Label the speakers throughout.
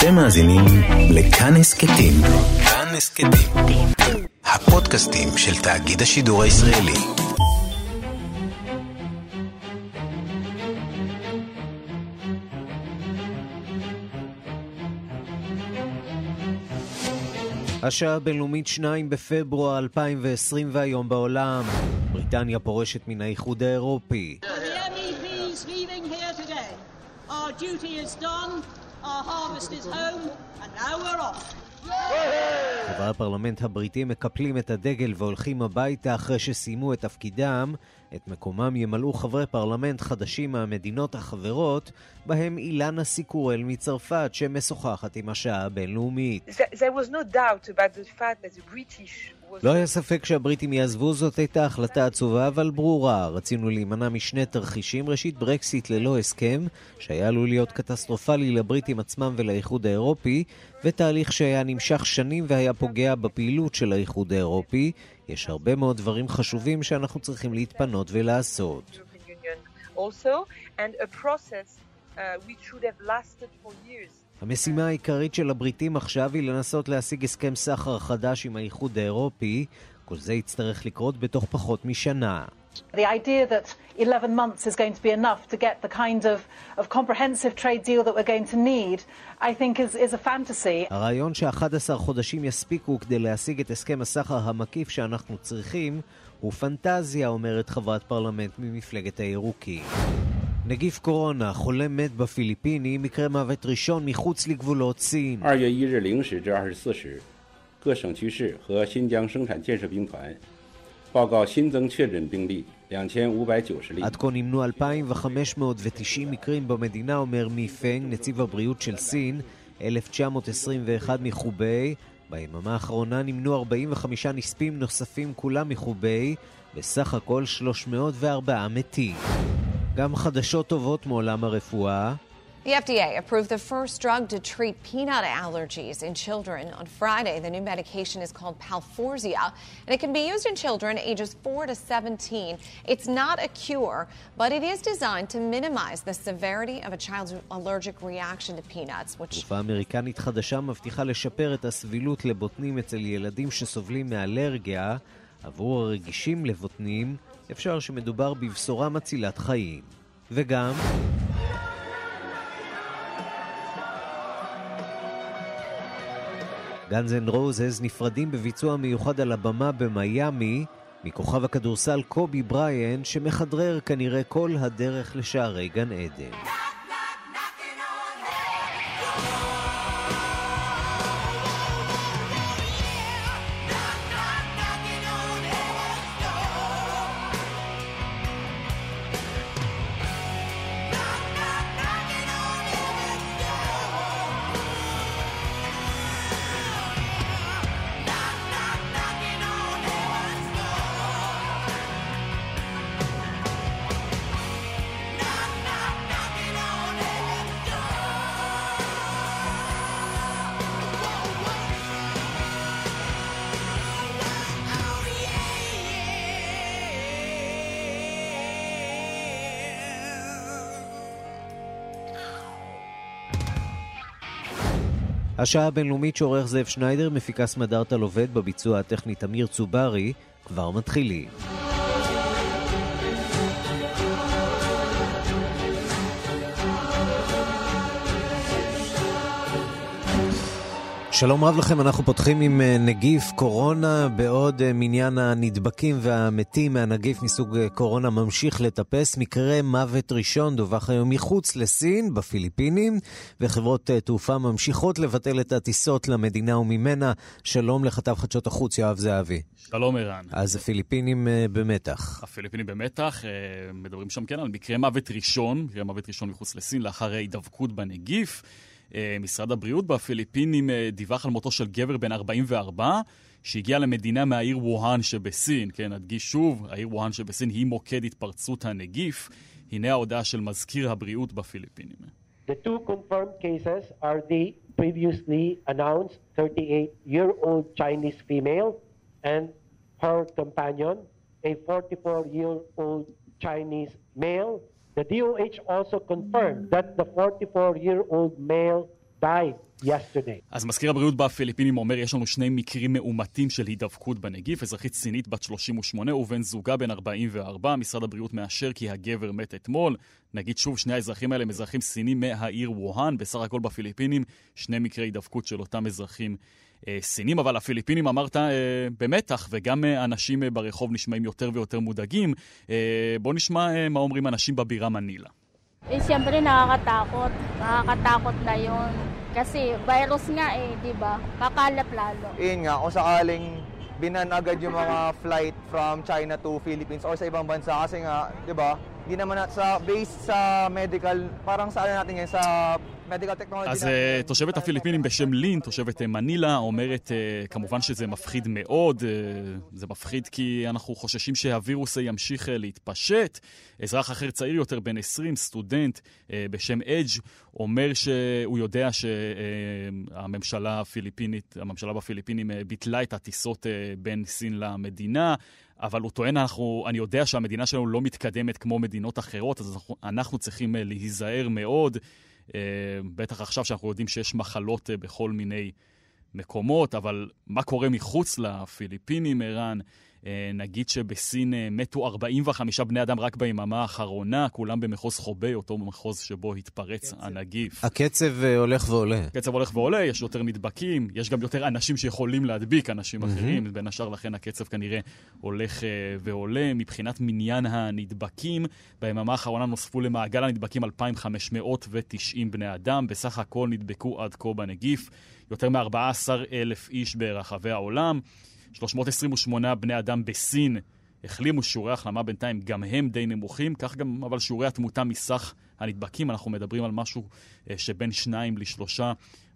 Speaker 1: אתם מאזינים לכאן הסכתים. כאן הסכתים. הפודקאסטים של תאגיד השידור הישראלי.
Speaker 2: השעה הבינלאומית 2 בפברואר 2020 והיום בעולם. בריטניה פורשת מן האיחוד האירופי.
Speaker 3: The MEPs leaving here today. Our duty is done, our harvest is home, and now we're off.
Speaker 2: חברי הפרלמנט הבריטים מקפלים את הדגל והולכים הביתה אחרי שסיימו את תפקידם. את מקומם ימלאו חברי פרלמנט חדשים מהמדינות החברות, בהם אילנה סיקורל מצרפת, שמשוחחת עם השעה הבינלאומית.
Speaker 4: There, there was no doubt about the fact that the British
Speaker 2: לא היה ספק שהבריטים יעזבו, זאת הייתה החלטה עצובה אבל ברורה. רצינו להימנע משני תרחישים, ראשית ברקסיט ללא הסכם, שהיה עלול להיות קטסטרופלי לבריטים עצמם ולאיחוד האירופי, ותהליך שהיה נמשך שנים והיה פוגע בפעילות של האיחוד האירופי. יש הרבה מאוד דברים חשובים שאנחנו צריכים להתפנות ולעשות.
Speaker 4: Also, and a process uh, which should have lasted for years.
Speaker 2: המשימה העיקרית של הבריטים עכשיו היא לנסות להשיג הסכם סחר חדש עם האיחוד האירופי. כל זה יצטרך לקרות בתוך פחות משנה.
Speaker 5: The idea that 11 months is going to be enough to get the kind of, of comprehensive trade deal that we're going to need, I think is, is a fantasy.
Speaker 2: הרעיון ש-11 חודשים יספיקו כדי להשיג את הסכם הסחר המקיף שאנחנו צריכים הוא פנטזיה, אומרת חברת פרלמנט ממפלגת הירוקים. נגיף קורונה, חולה מת בפיליפינים, מקרה מוות ראשון מחוץ לגבולות סין.
Speaker 6: 二月一日零时至二十四时，各省区市和新疆生产建设兵团报告新增确诊病例两千五百九十例。
Speaker 2: עד כה נמנו 2,590 מקרים במדינה, אומר מי פנג, נציב הבריאות של סין, 1921 מחוביי. ביממה האחרונה נמנו 45 נספים נוספים, כולם מחוביי, בסך הכל 304 מתים. גם חדשות טובות מעולם הרפואה.
Speaker 7: The FDA approved the first drug to treat peanut allergies in children. On Friday, the new medication is called Palforzia, and it can be used in children ages 4 to 17. It's not a cure, but it is designed to minimize the severity of a child's allergic reaction to peanuts, which
Speaker 2: תרופה אמריקנית חדשה מבטיחה לשפר את הסבילות לבוטנים אצל ילדים שסובלים מאלרגיה. עבור הרגישים לבוטנים, אפשר שמדובר בבשורה מצילת חיים. וגם... Guns N' Roses נפרדים בביצוע מיוחד על הבמה במיאמי מכוכב הכדורסל קובי בריינט שמכדרר כנראה כל הדרך לשערי גן עדן. השעה הבינלאומית שעורך זאב שניידר, מפיקה סמדארטה לובד בביצוע הטכני תמיר צוברי, כבר מתחילים. שלום רב לכם, אנחנו פותחים עם אה, נגיף קורונה, בעוד אה, מניין הנדבקים והמתים מהנגיף מסוג אה, קורונה ממשיך לטפס. מקרה מוות ראשון דווח היום מחוץ לסין, בפיליפינים, וחברות תעופה ממשיכות לבטל את הטיסות למדינה וממנה. שלום לכתב חדשות החוץ, יואב זהבי.
Speaker 8: שלום ערן.
Speaker 2: אז הפיליפינים במתח.
Speaker 8: הפיליפינים במתח, מדברים שם כן על מקרה מוות ראשון, מקרה מוות ראשון מחוץ לסין לאחר הידבקות בנגיף. אה, משרד הבריאות בפיליפינים אה, דיווח על מותו של גבר בן 44, שהגיע למדינה מהעיר ווהאן שבסין. כן, אדגיש שוב, העיר ווהאן שבסין היא מוקד התפרצות הנגיף. הנה ההודעה של מזכיר הבריאות בפיליפינים.
Speaker 9: The two confirmed cases are the previously announced 38-year-old Chinese female and her companion, a 44-year-old Chinese male. The DOH also confirmed that the 44-year-old male died yesterday.
Speaker 8: אז מזכיר הבריאות בפיליפינים אומר, יש לנו שני מקרים מאומתים של הידבקות בנגיף, אזרחית סינית בת 38 ובן זוגה בן 44. משרד הבריאות מאשר כי הגבר מת אתמול. נגיד שוב, שני האזרחים האלה הם אזרחים סינים מהעיר ווהאן. בסך הכל בפיליפינים, שני מקרי הידבקות של אותם אזרחים סינים. אבל הפיליפינים, אמרת, אה, במתח, וגם אה, אנשים אה, ברחוב נשמעים יותר ויותר מודאגים. אה, בואו נשמע אה, מה אומרים אנשים בבירה מנילה.
Speaker 10: Eh, siyempre nakakatakot. Nakakatakot na yun. Kasi virus nga eh, di ba? Kakalap lalo.
Speaker 11: Yun nga, kung sakaling binan agad yung mga flight from China to Philippines or sa ibang bansa kasi nga, di ba, hindi naman na, sa based sa medical, parang sa ano natin ngayon, sa medical technology
Speaker 8: אז uh, תושבת הפיליפינים בשם לין, תושבת uh, מנילה, אומרת uh, כמובן שזה מפחיד מאוד, זה מפחיד כי אנחנו חוששים שהווירוס ימשיך להתפשט. אזרח אחר צעיר יותר, בן 20, סטודנט בשם אדג', אומר שהוא יודע שהממשלה הפיליפינית, הממשלה בפיליפינים ביטלה את הטיסות בין סין למדינה. אבל הוא טוען, אנחנו, אני יודע שהמדינה שלנו לא מתקדמת כמו מדינות אחרות, אז אנחנו, אנחנו צריכים להיזהר מאוד. Uh, בטח עכשיו שאנחנו יודעים שיש מחלות uh, בכל מיני מקומות, אבל מה קורה מחוץ לפיליפינים, ערן? Uh, נגיד שבסין uh, מתו 45 בני אדם רק ביממה האחרונה, כולם במחוז חובי, אותו מחוז שבו התפרץ קצב. הנגיף.
Speaker 2: הקצב uh, הולך ועולה.
Speaker 8: הקצב הולך ועולה, יש יותר נדבקים, יש גם יותר אנשים שיכולים להדביק אנשים. אחרים, בין השאר לכן הקצב כנראה הולך ועולה. מבחינת מניין הנדבקים, ביממה האחרונה נוספו למעגל הנדבקים 2,590 בני אדם, בסך הכל נדבקו עד כה בנגיף. יותר מ-14 אלף איש ברחבי העולם. 328 בני אדם בסין החלימו שיעורי החלמה בינתיים, גם הם די נמוכים, כך גם אבל שיעורי התמותה מסך הנדבקים, אנחנו מדברים על משהו אה, שבין 2 ל-3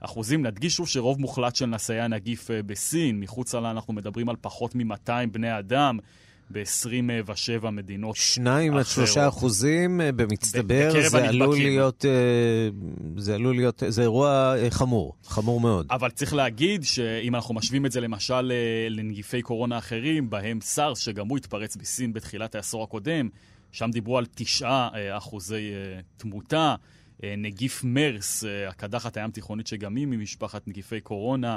Speaker 8: אחוזים. נדגיש שוב שרוב מוחלט של נשאי הנגיף אה, בסין, מחוצה לה אנחנו מדברים על פחות מ-200 בני אדם. ב-27 מדינות
Speaker 2: שניים עד שלושה אחוזים במצטבר, זה עלול להיות, זה עלול להיות, זה אירוע חמור, חמור מאוד.
Speaker 8: אבל צריך להגיד שאם אנחנו משווים את זה למשל לנגיפי קורונה אחרים, בהם סארס, שגם הוא התפרץ בסין בתחילת העשור הקודם, שם דיברו על תשעה אחוזי תמותה. נגיף מרס, הקדחת הים תיכונית שגם היא ממשפחת נגיפי קורונה,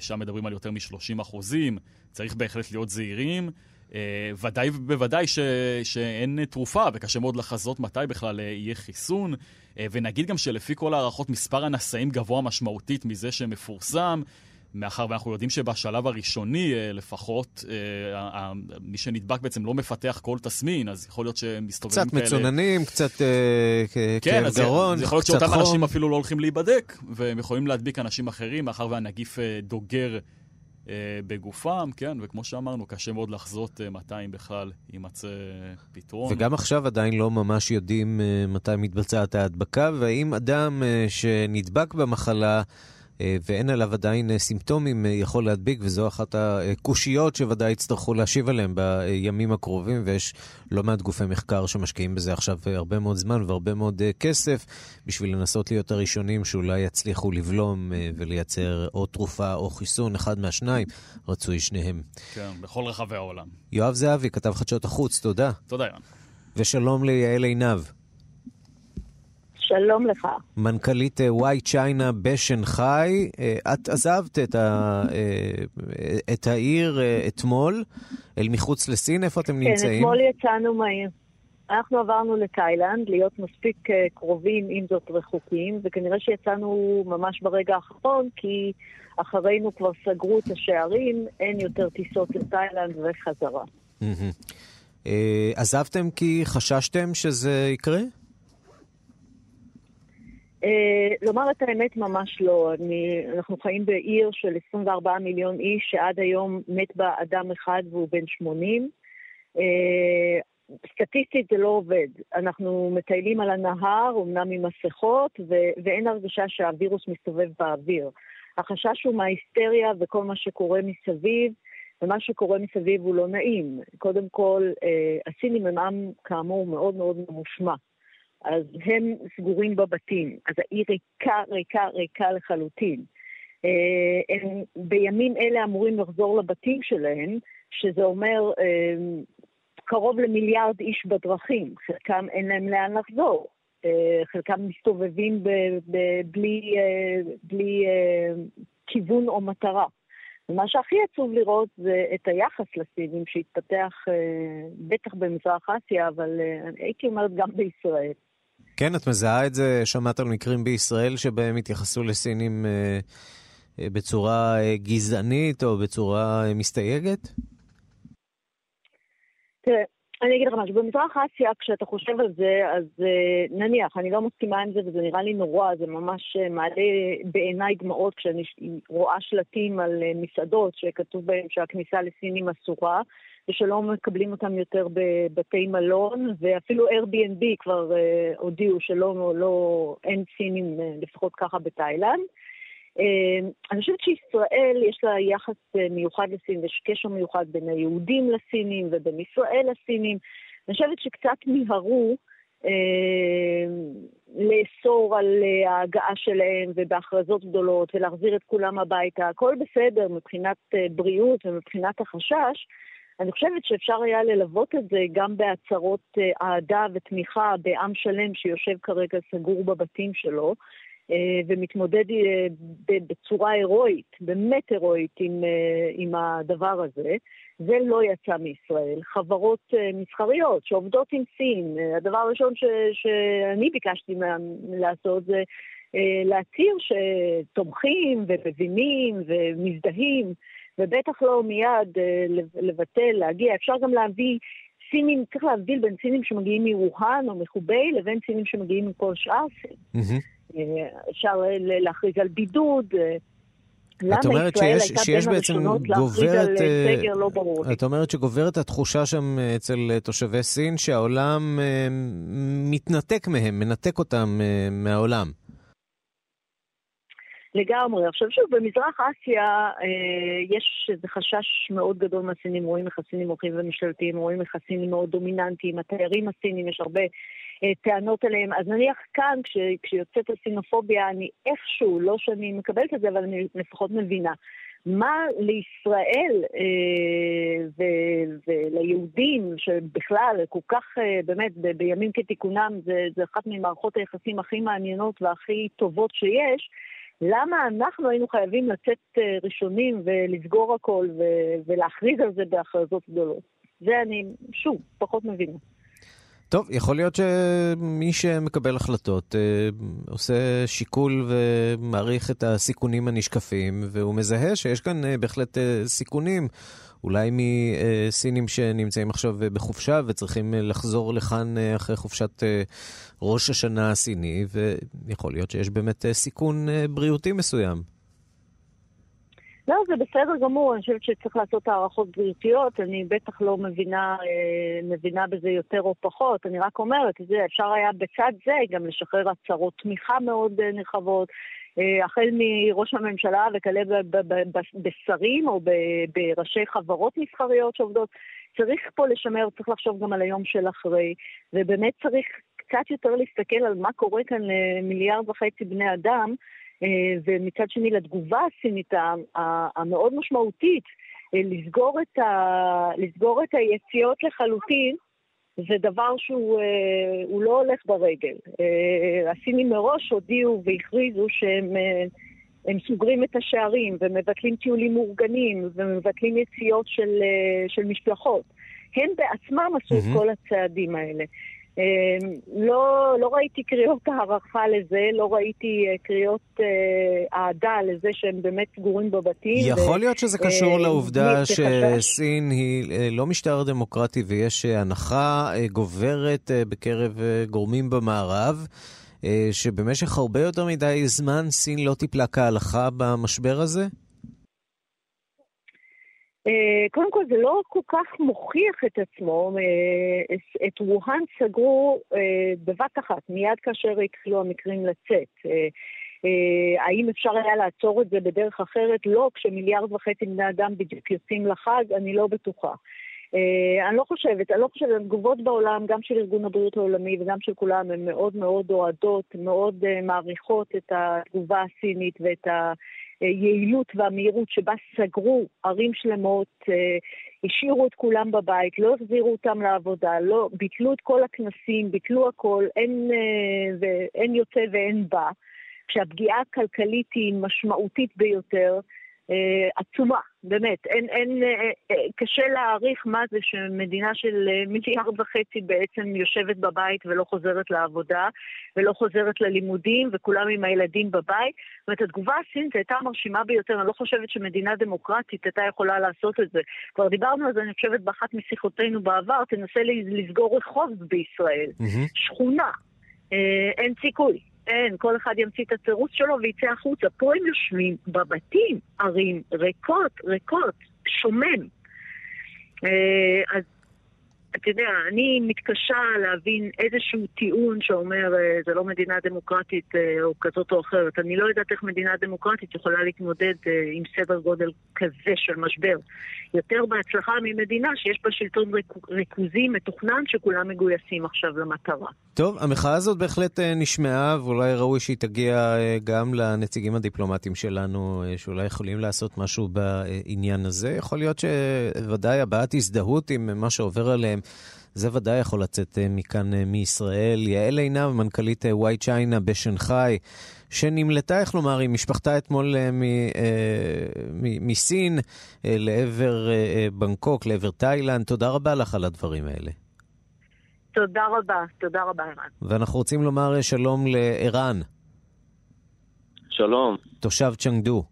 Speaker 8: שם מדברים על יותר מ-30 אחוזים. צריך בהחלט להיות זהירים. Uh, ודאי ובוודאי ש, שאין תרופה, וקשה מאוד לחזות מתי בכלל uh, יהיה חיסון. Uh, ונגיד גם שלפי כל הערכות, מספר הנשאים גבוה משמעותית מזה שמפורסם. מאחר ואנחנו יודעים שבשלב הראשוני לפחות, מי שנדבק בעצם לא מפתח כל תסמין, אז יכול להיות שמסתובבים
Speaker 2: כאלה... קצת מצוננים, קצת
Speaker 8: כן,
Speaker 2: כאב גרון,
Speaker 8: זה יכול להיות שאותם אנשים אפילו לא הולכים להיבדק, והם יכולים להדביק אנשים אחרים, מאחר והנגיף דוגר בגופם, כן, וכמו שאמרנו, קשה מאוד לחזות מתי בכלל יימצא פתרון.
Speaker 2: וגם עכשיו עדיין לא ממש יודעים מתי מתבצעת ההדבקה, והאם אדם שנדבק במחלה ואין עליו עדיין סימפטומים יכול להדביק, וזו אחת הקושיות שוודאי יצטרכו להשיב עליהם בימים הקרובים, ויש לא מעט גופי מחקר שמשקיעים בזה עכשיו הרבה מאוד זמן והרבה מאוד כסף, בשביל לנסות להיות הראשונים שאולי יצליחו לבלום ולייצר או תרופה או חיסון, אחד מהשניים, רצוי שניהם.
Speaker 8: כן, בכל רחבי העולם.
Speaker 2: יואב זהבי, כתב חדשות החוץ, תודה.
Speaker 8: תודה, יואב.
Speaker 2: ושלום ליעל עינב.
Speaker 12: שלום לך.
Speaker 2: מנכ"לית וואי צ'יינה בשנגחאי, את עזבת את, ה, את העיר אתמול אל מחוץ לסין, איפה אתם
Speaker 12: כן,
Speaker 2: נמצאים?
Speaker 12: כן, אתמול יצאנו מהעיר. אנחנו עברנו לתאילנד, להיות מספיק קרובים, עם זאת רחוקים, וכנראה שיצאנו ממש ברגע האחרון, כי אחרינו כבר סגרו את השערים, אין יותר טיסות לתאילנד וחזרה.
Speaker 2: עזבתם כי חששתם שזה יקרה?
Speaker 12: Uh, לומר את האמת, ממש לא. אני, אנחנו חיים בעיר של 24 מיליון איש, שעד היום מת בה אדם אחד והוא בן 80. Uh, סטטיסטית זה לא עובד. אנחנו מטיילים על הנהר, אמנם עם מסכות, ו- ואין הרגשה שהווירוס מסתובב באוויר. החשש הוא מההיסטריה וכל מה שקורה מסביב, ומה שקורה מסביב הוא לא נעים. קודם כל, uh, הסינים הם עם, כאמור, מאוד מאוד ממושמע. אז הם סגורים בבתים, אז העיר ריקה, ריקה, ריקה לחלוטין. הם בימים אלה אמורים לחזור לבתים שלהם, שזה אומר קרוב למיליארד איש בדרכים, חלקם אין להם לאן לחזור. חלקם מסתובבים ב- ב- בלי, בלי כיוון או מטרה. ומה שהכי עצוב לראות זה את היחס לסינים שהתפתח בטח במזרח אסיה, אבל הייתי אומרת גם בישראל.
Speaker 2: כן, את מזהה את זה, שמעת על מקרים בישראל שבהם התייחסו לסינים אה, אה, בצורה אה, גזענית או בצורה מסתייגת?
Speaker 12: תראה, אני אגיד לך משהו, במזרח אסיה, כשאתה חושב על זה, אז נניח, אני לא מסכימה עם זה וזה נראה לי נורא, זה ממש מעלה בעיניי דמעות כשאני רואה שלטים על מסעדות שכתוב בהם שהכניסה לסינים אסורה. ושלא מקבלים אותם יותר בבתי מלון, ואפילו Airbnb כבר uh, הודיעו שלא, לא, אין סינים, uh, לפחות ככה בתאילנד. Uh, אני חושבת שישראל יש לה יחס מיוחד לסין, יש קשר מיוחד בין היהודים לסינים ובין ישראל לסינים. אני חושבת שקצת מיהרו לאסור על ההגעה שלהם ובהכרזות גדולות ולהחזיר את כולם הביתה. הכל בסדר מבחינת בריאות ומבחינת החשש, אני חושבת שאפשר היה ללוות את זה גם בהצהרות אה, אהדה ותמיכה בעם שלם שיושב כרגע סגור בבתים שלו. אה, ומתמודד אה, בצורה הירואית, באמת הירואית, עם, עם הדבר הזה. זה לא יצא מישראל. חברות מסחריות שעובדות עם סין, הדבר הראשון ש, שאני ביקשתי מה, לעשות זה להצהיר שתומכים ומבינים ומזדהים ובטח לא מיד אה, לבטל, להגיע. אפשר גם להביא סינים, צריך להבדיל בין סינים שמגיעים מווהאן או מחובי לבין סינים שמגיעים מכל שאר סין. אה, אפשר להכריז על בידוד. אה,
Speaker 2: את אומרת שיש, שיש בעצם גוברת,
Speaker 12: לא
Speaker 2: את אומרת שגוברת התחושה שם אצל תושבי סין שהעולם מתנתק מהם, מנתק אותם מהעולם.
Speaker 12: לגמרי. עכשיו שוב, במזרח אסיה אה, יש איזה חשש מאוד גדול מהסינים, רואים איך הסינים הולכים ומשתלטים, רואים איך הסינים מאוד דומיננטיים, התיירים הסינים, יש הרבה אה, טענות עליהם. אז נניח כאן, כש, כשיוצאת הסינופוביה, אני איכשהו, לא שאני מקבלת את זה, אבל אני לפחות מבינה. מה לישראל אה, ו- וליהודים, שבכלל כל כך, אה, באמת, ב- בימים כתיקונם, זה, זה אחת ממערכות היחסים הכי מעניינות והכי טובות שיש, למה אנחנו היינו חייבים לצאת אה, ראשונים ולסגור הכל ולהכריז על זה בהכרזות גדולות? זה אני, שוב, פחות מבינה.
Speaker 2: טוב, יכול להיות שמי שמקבל החלטות אה, עושה שיקול ומעריך את הסיכונים הנשקפים, והוא מזהה שיש כאן אה, בהחלט סיכונים. אולי מסינים שנמצאים עכשיו בחופשה וצריכים לחזור לכאן אחרי חופשת ראש השנה הסיני, ויכול להיות שיש באמת סיכון בריאותי מסוים.
Speaker 12: לא, זה בסדר גמור, אני חושבת שצריך לעשות הערכות בריאותיות, אני בטח לא מבינה, מבינה בזה יותר או פחות, אני רק אומרת, זה, אפשר היה בצד זה גם לשחרר הצהרות תמיכה מאוד נרחבות, אה, החל מראש הממשלה וכלה בשרים או בראשי חברות מסחריות שעובדות. צריך פה לשמר, צריך לחשוב גם על היום של אחרי, ובאמת צריך קצת יותר להסתכל על מה קורה כאן למיליארד וחצי בני אדם, אה, ומצד שני לתגובה הסינית המאוד משמעותית, אה, לסגור את, ה, לסגור את היציאות לחלוטין, זה דבר שהוא אה, לא הולך ברגל. אה, הסינים מראש הודיעו והכריזו שהם אה, הם סוגרים את השערים ומבטלים טיולים מאורגנים ומבטלים יציאות של, של משפחות. הם בעצמם עשו את כל הצעדים האלה. אמ, לא, לא ראיתי קריאות הערכה לזה, לא ראיתי אה, קריאות אה, אהדה לזה שהם באמת סגורים בבתים.
Speaker 2: יכול ו, להיות שזה קשור uh, לעובדה שסין היא לא משטר דמוקרטי ויש הנחה גוברת בקרב גורמים במערב. שבמשך הרבה יותר מדי זמן סין לא טיפלה כהלכה במשבר הזה?
Speaker 12: אה, קודם כל, זה לא כל כך מוכיח את עצמו. אה, את ווהאן סגרו אה, בבת אחת, מיד כאשר התחילו המקרים לצאת. האם אפשר היה לעצור את זה בדרך אחרת? לא, כשמיליארד וחצי בני אדם בדיוק יוצאים לחג, אני לא בטוחה. אני לא חושבת, אני לא חושבת, התגובות בעולם, גם של ארגון הבריאות העולמי וגם של כולם, הן מאוד מאוד אוהדות, מאוד מעריכות את התגובה הסינית ואת. היעילות והמהירות שבה סגרו ערים שלמות, אה, השאירו את כולם בבית, לא החזירו אותם לעבודה, לא, ביטלו את כל הכנסים, ביטלו הכל, אין, אה, ואין יוצא ואין בא, כשהפגיעה הכלכלית היא משמעותית ביותר. אה, עצומה, באמת. אין, אין, אה, אה, קשה להעריך מה זה שמדינה של מיליארד וחצי בעצם יושבת בבית ולא חוזרת לעבודה ולא חוזרת ללימודים וכולם עם הילדים בבית. זאת אומרת, התגובה הסינית הייתה מרשימה ביותר, אני לא חושבת שמדינה דמוקרטית הייתה יכולה לעשות את זה. כבר דיברנו על זה, אני חושבת, באחת משיחותינו בעבר, תנסה לסגור רחוב בישראל, mm-hmm. שכונה. אין סיכוי. אין, כל אחד ימציא את התירוץ שלו ויצא החוצה. פה הם יושבים בבתים, ערים ריקות, ריקות, שומם. אה, אז אתה יודע, אני מתקשה להבין איזשהו טיעון שאומר אה, זה לא מדינה דמוקרטית אה, או כזאת או אחרת. אני לא יודעת איך מדינה דמוקרטית יכולה להתמודד אה, עם סדר גודל כזה של משבר. יותר בהצלחה ממדינה שיש בה שלטון ריכוזי מתוכנן שכולם מגויסים עכשיו למטרה.
Speaker 2: טוב, המחאה הזאת בהחלט נשמעה ואולי ראוי שהיא תגיע גם לנציגים הדיפלומטיים שלנו, שאולי יכולים לעשות משהו בעניין הזה. יכול להיות שוודאי הבעת הזדהות עם מה שעובר עליהם זה ודאי יכול לצאת אה, מכאן אה, מישראל. יעל עינב, מנכ"לית וואי אה, צ'יינה בשנגחאי, שנמלטה, איך לומר, עם משפחתה אתמול מסין לעבר בנקוק, לעבר תאילנד. תודה רבה לך על הדברים האלה.
Speaker 12: תודה רבה, תודה רבה, ערן.
Speaker 2: ואנחנו רוצים לומר שלום לערן.
Speaker 13: שלום.
Speaker 2: תושב צ'נגדו.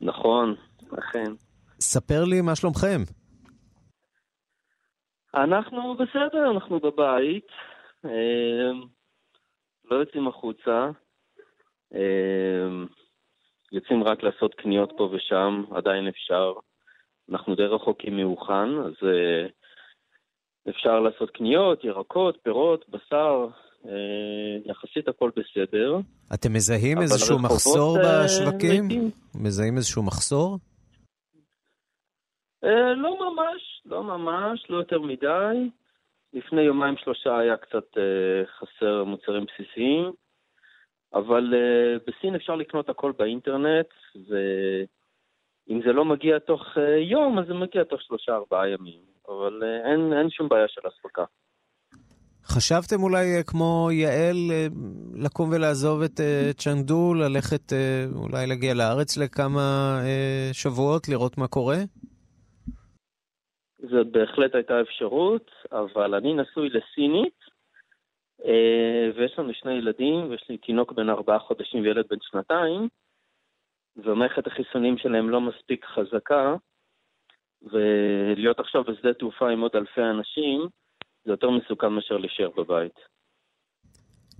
Speaker 13: נכון, אכן.
Speaker 2: ספר לי מה שלומכם.
Speaker 13: אנחנו בסדר, אנחנו בבית, אה, לא יוצאים החוצה, אה, יוצאים רק לעשות קניות פה ושם, עדיין אפשר. אנחנו די רחוקים מאוחן, אז אה, אפשר לעשות קניות, ירקות, פירות, בשר, יחסית הכל בסדר.
Speaker 2: אתם מזהים איזשהו מחסור בשווקים? מזהים איזשהו מחסור?
Speaker 13: לא ממש. לא ממש, לא יותר מדי. לפני יומיים שלושה היה קצת אה, חסר מוצרים בסיסיים, אבל אה, בסין אפשר לקנות הכל באינטרנט, ואם זה לא מגיע תוך אה, יום, אז זה מגיע תוך שלושה ארבעה ימים, אבל אה, אין, אין שום בעיה של אספקה.
Speaker 2: חשבתם אולי, אה, כמו יעל, אה, לקום ולעזוב את אה, צ'נדו, ללכת, אולי להגיע לארץ לכמה שבועות, לראות מה קורה?
Speaker 13: זאת בהחלט הייתה אפשרות, אבל אני נשוי לסינית, אה, ויש לנו שני ילדים, ויש לי תינוק בן ארבעה חודשים וילד בן שנתיים, ומערכת החיסונים שלהם לא מספיק חזקה, ולהיות עכשיו בשדה תעופה עם עוד אלפי אנשים, זה יותר מסוכן מאשר להישאר בבית.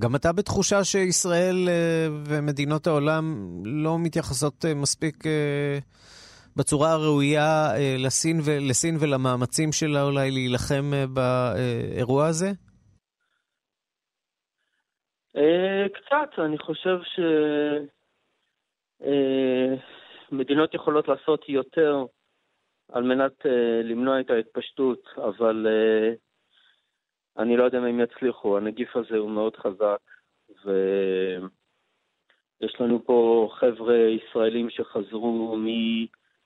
Speaker 2: גם אתה בתחושה שישראל אה, ומדינות העולם לא מתייחסות אה, מספיק בצורה הראויה אה, לסין, ו, לסין ולמאמצים שלה אולי להילחם אה, באירוע הזה?
Speaker 13: אה, קצת, אני חושב שמדינות יכולות לעשות יותר על מנת למנוע את ההתפשטות, אבל אני לא יודע אם הם יצליחו. הנגיף הזה הוא מאוד חזק, ויש לנו פה חבר'ה ישראלים שחזרו מ...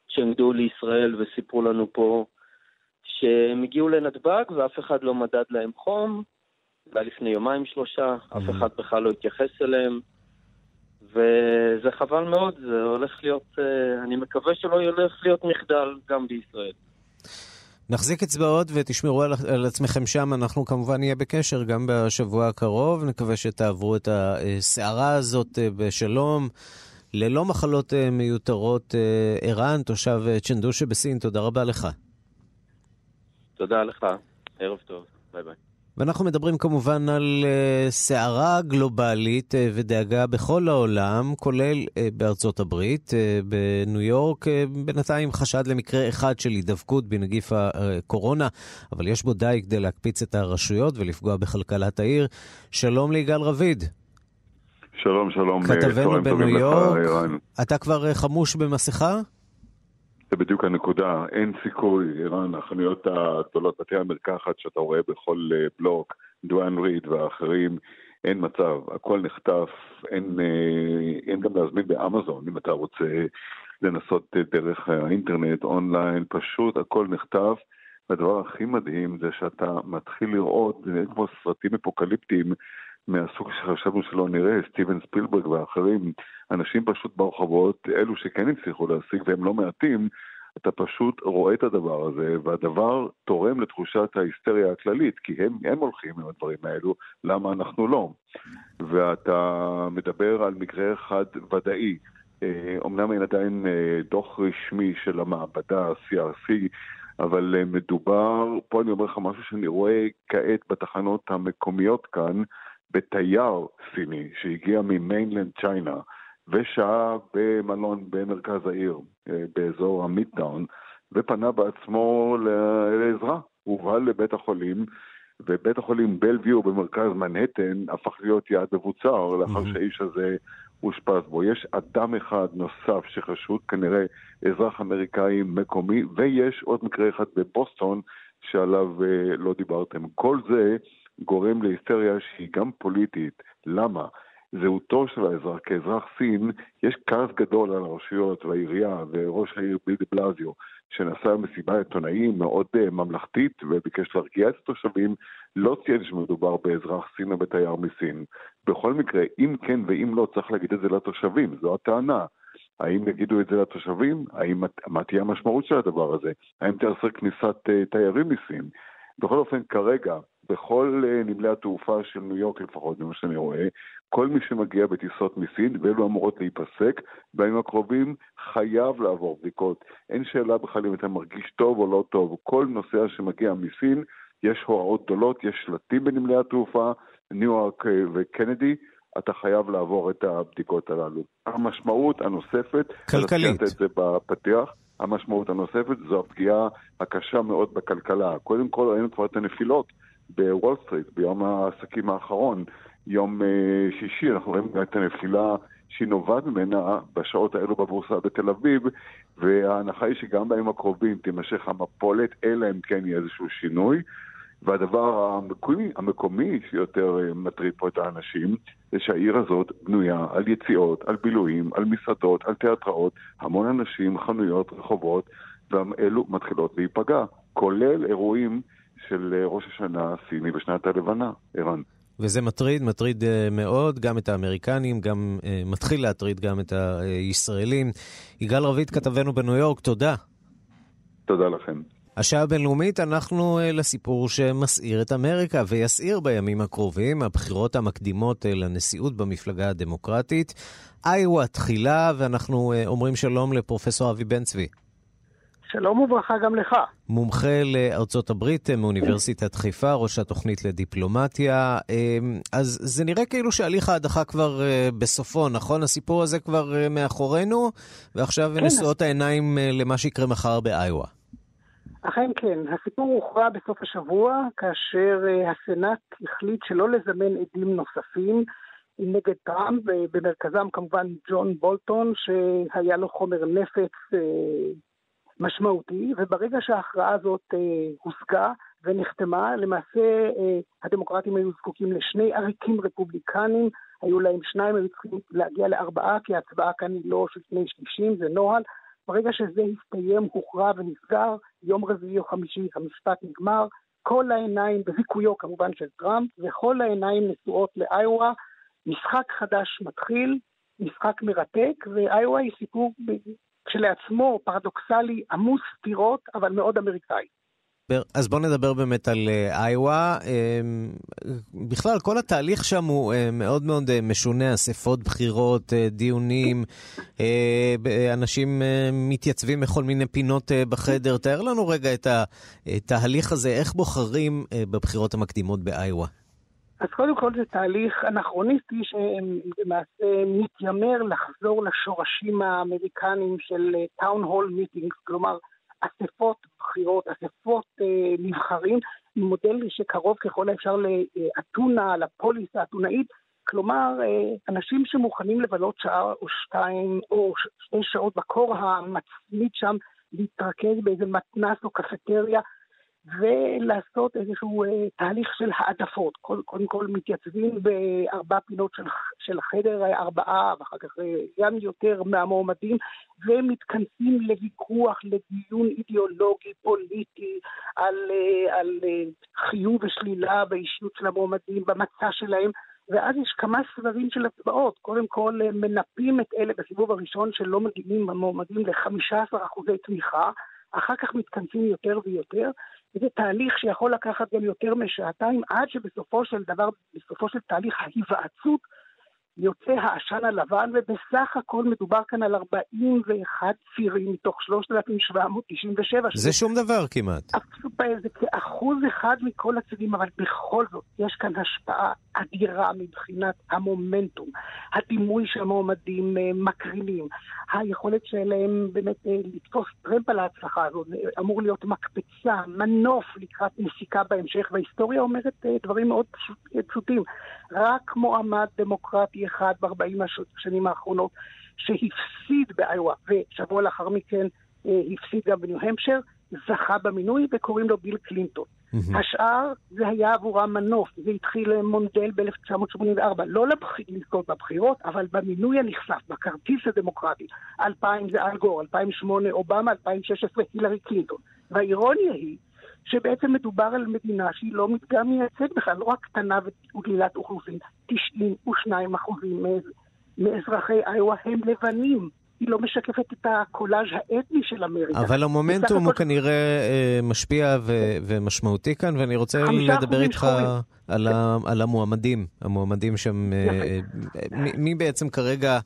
Speaker 13: שהם הגיעו לישראל וסיפרו לנו פה שהם הגיעו לנתב"ג ואף אחד לא מדד להם חום, זה היה לפני יומיים שלושה, אף mm. אחד בכלל לא התייחס אליהם, וזה חבל מאוד, זה הולך להיות, אה, אני מקווה שלא ילך להיות מחדל גם בישראל.
Speaker 2: נחזיק אצבעות ותשמרו על, על עצמכם שם, אנחנו כמובן נהיה בקשר גם בשבוע הקרוב, נקווה שתעברו את הסערה הזאת אה, בשלום. ללא מחלות אה, מיותרות. אה, ערן, תושב אה, צ'נדו שבסין, תודה רבה לך.
Speaker 13: תודה לך, ערב טוב, ביי ביי.
Speaker 2: ואנחנו מדברים כמובן על סערה גלובלית ודאגה בכל העולם, כולל בארצות הברית. בניו יורק בינתיים חשד למקרה אחד של הידבקות בנגיף הקורונה, אבל יש בו די כדי להקפיץ את הרשויות ולפגוע בכלכלת העיר. שלום ליגאל רביד.
Speaker 14: שלום, שלום.
Speaker 2: כתבנו בניו יורק. אתה כבר אה, חמוש במסכה?
Speaker 14: זה בדיוק הנקודה. אין סיכוי, ערן, החנויות הגדולות, בתי המרקחת שאתה רואה בכל אה, בלוק, דואן ריד ואחרים, אין מצב, הכל נחטף, אין, אה, אין גם להזמין באמזון אם אתה רוצה לנסות דרך האינטרנט, אונליין, פשוט הכל נחטף. והדבר הכי מדהים זה שאתה מתחיל לראות, זה כמו סרטים אפוקליפטיים מהסוג שחשבנו שלא נראה, סטיבן ספילברג ואחרים, אנשים פשוט ברחובות, אלו שכן הצליחו להשיג והם לא מעטים, אתה פשוט רואה את הדבר הזה, והדבר תורם לתחושת ההיסטריה הכללית, כי הם, הם הולכים עם הדברים האלו, למה אנחנו לא? ואתה מדבר על מקרה אחד ודאי. אומנם אה, אין עדיין אה, דוח רשמי של המעבדה, CRC, אבל אה, מדובר, פה אני אומר לך משהו שאני רואה כעת בתחנות המקומיות כאן, בתייר סיני שהגיע ממיינלנד צ'יינה ושהה במלון במרכז העיר, אה, באזור המידטאון, ופנה בעצמו לעזרה. הובהל לבית החולים, ובית החולים בלוויו במרכז מנהטן הפך להיות יעד מבוצר לאחר mm-hmm. שהאיש הזה אושפז בו. יש אדם אחד נוסף שחשוד, כנראה אזרח אמריקאי מקומי, ויש עוד מקרה אחד בבוסטון שעליו אה, לא דיברתם. כל זה גורם להיסטריה שהיא גם פוליטית. למה? זהותו של האזרח כאזרח סין, יש כעס גדול על הרשויות והעירייה וראש העיר ביל בלזיו, שנסע מסיבה עיתונאים מאוד uh, ממלכתית וביקש להרגיע את התושבים, לא ציין שמדובר באזרח סין או בתייר מסין. בכל מקרה, אם כן ואם לא, צריך להגיד את זה לתושבים, זו הטענה. האם יגידו את זה לתושבים? האם, מה תהיה המשמעות של הדבר הזה? האם תיאסר כניסת uh, תיירים מסין? בכל אופן, כרגע, בכל אה, נמלי התעופה של ניו יורק לפחות, ממה שאני רואה, כל מי שמגיע בטיסות מסין, ואלו אמורות להיפסק, בימים הקרובים חייב לעבור בדיקות. אין שאלה בכלל אם אתה מרגיש טוב או לא טוב. כל נוסע שמגיע מסין, יש הוראות גדולות, יש שלטים בנמלי התעופה, ניו יורק אה, וקנדי, אתה חייב לעבור את הבדיקות הללו. המשמעות הנוספת,
Speaker 2: כלכלית,
Speaker 14: את זה בפתיח, המשמעות הנוספת זו הפגיעה הקשה מאוד בכלכלה. קודם כל ראינו כבר את הנפילות בוול סטריט ביום העסקים האחרון, יום אה, שישי, אנחנו רואים את הנפילה שהיא נובעת ממנה בשעות האלו בבורסה בתל אביב, וההנחה היא שגם בימים הקרובים תימשך המפולת, אלא אם כן יהיה איזשהו שינוי. והדבר המקומי, המקומי שיותר אה, מטריד פה את האנשים, זה שהעיר הזאת בנויה על יציאות, על בילויים, על מסעדות, על תיאטראות, המון אנשים, חנויות, רחובות, ואלו מתחילות להיפגע, כולל אירועים של אה, ראש השנה הסיני בשנת הלבנה, ערן.
Speaker 2: וזה מטריד, מטריד uh, מאוד, גם את האמריקנים, גם uh, מתחיל להטריד גם את הישראלים. יגאל רביד, כתבנו בניו יורק, תודה.
Speaker 14: תודה לכם.
Speaker 2: השעה הבינלאומית, אנחנו לסיפור שמסעיר את אמריקה ויסעיר בימים הקרובים, הבחירות המקדימות לנשיאות במפלגה הדמוקרטית. איווה תחילה, ואנחנו אומרים שלום לפרופסור אבי בן צבי.
Speaker 15: שלום וברכה גם לך.
Speaker 2: מומחה לארצות הברית מאוניברסיטת חיפה, ראש התוכנית לדיפלומטיה. אז זה נראה כאילו שהליך ההדחה כבר בסופו, נכון? הסיפור הזה כבר מאחורינו, ועכשיו כן. נשואות העיניים למה שיקרה מחר באיווה.
Speaker 15: אכן כן, הסיפור הוכרע בסוף השבוע, כאשר הסנאט החליט שלא לזמן עדים נוספים נגד טראמפ, ובמרכזם כמובן ג'ון בולטון, שהיה לו חומר נפץ משמעותי, וברגע שההכרעה הזאת אה, הושגה ונחתמה, למעשה אה, הדמוקרטים היו זקוקים לשני עריקים רפובליקנים, היו להם שניים, היו צריכים להגיע לארבעה, כי ההצבעה כאן היא לא של שני שלישים, זה נוהל. ברגע שזה הסתיים, הוכרע ונסגר, יום רביעי או חמישי המשפט נגמר, כל העיניים, בזיכויו כמובן של טראמפ, וכל העיניים נשואות לאיואה, משחק חדש מתחיל, משחק מרתק, ואיואה היא סיפור כשלעצמו פרדוקסלי, עמוס סתירות, אבל מאוד אמריקאי.
Speaker 2: אז בואו נדבר באמת על אה, איווה. אמ, בכלל, כל התהליך שם הוא אה, מאוד מאוד אה, משונה, אספות בחירות, דיונים, אנשים מתייצבים בכל מיני פינות בחדר. תאר לנו רגע את התהליך הזה, איך בוחרים בבחירות המקדימות באיווה.
Speaker 15: אז קודם כל זה תהליך אנכרוניסטי שלמעשה מתיימר לחזור לשורשים האמריקניים של טאון הול מיטינגס, כלומר אספות בחירות, אספות אה, נבחרים, מודל שקרוב ככל האפשר לאתונה, לפוליס האתונאית, כלומר אה, אנשים שמוכנים לבלות שעה או שתיים או שתי שעות בקור המצמית שם, להתרכז באיזה מתנס או קפטריה ולעשות איזשהו אה, תהליך של העדפות. קודם כל, מתייצבים בארבע פינות של, של החדר, ארבעה, ואחר כך אה, גם יותר מהמועמדים, ומתכנסים לוויכוח, לדיון אידיאולוגי, פוליטי, על, אה, על אה, חיוב ושלילה באישיות של המועמדים, במצע שלהם. ואז יש כמה סבבים של הצבעות. קודם כל אה, מנפים את אלה בסיבוב הראשון שלא מגיעים המועמדים ל-15% תמיכה, אחר כך מתכנסים יותר ויותר, וזה תהליך שיכול לקחת גם יותר משעתיים, עד שבסופו של דבר, בסופו של תהליך ההיוועצות, יוצא העשן הלבן, ובסך הכל מדובר כאן על 41 צירים מתוך 3,797.
Speaker 2: זה שום דבר כמעט.
Speaker 15: זה כאחוז אחד מכל הצירים, אבל בכל זאת, יש כאן השפעה אדירה מבחינת המומנטום, הדימוי שהמועמדים אה, מקרינים, היכולת שלהם באמת אה, לתפוס טרמפ על ההצלחה הזאת, אמור להיות מקפצה, מנוף לקראת נסיקה בהמשך, וההיסטוריה אומרת אה, דברים מאוד פשוטים. רק מועמד דמוקרטי אחד ב-40 השנים האחרונות שהפסיד באיואה, ושבוע לאחר מכן הפסיד גם בניו-המפשר, זכה במינוי וקוראים לו ביל קלינטון. Mm-hmm. השאר זה היה עבורם מנוף, זה התחיל מונדל ב-1984, לא לזכות בבחירות, אבל במינוי הנכסף, בכרטיס הדמוקרטי. 2000 זה אל גור, 2008 אובמה, 2016 הילרי קלינטון. והאירוניה היא שבעצם מדובר על מדינה שהיא לא מדגם מייצג בכלל, לא רק קטנה ודלילת אוכלוסין, 92 אחוזים מאזרחי איואה הם לבנים. היא לא משקפת את הקולאז' האתני של אמריקה.
Speaker 2: אבל המומנטום הוא כנראה אה, משפיע ו- ומשמעותי כאן, ואני רוצה לדבר איתך על, ה- על המועמדים, המועמדים שם, אה, מי, מי בעצם כרגע...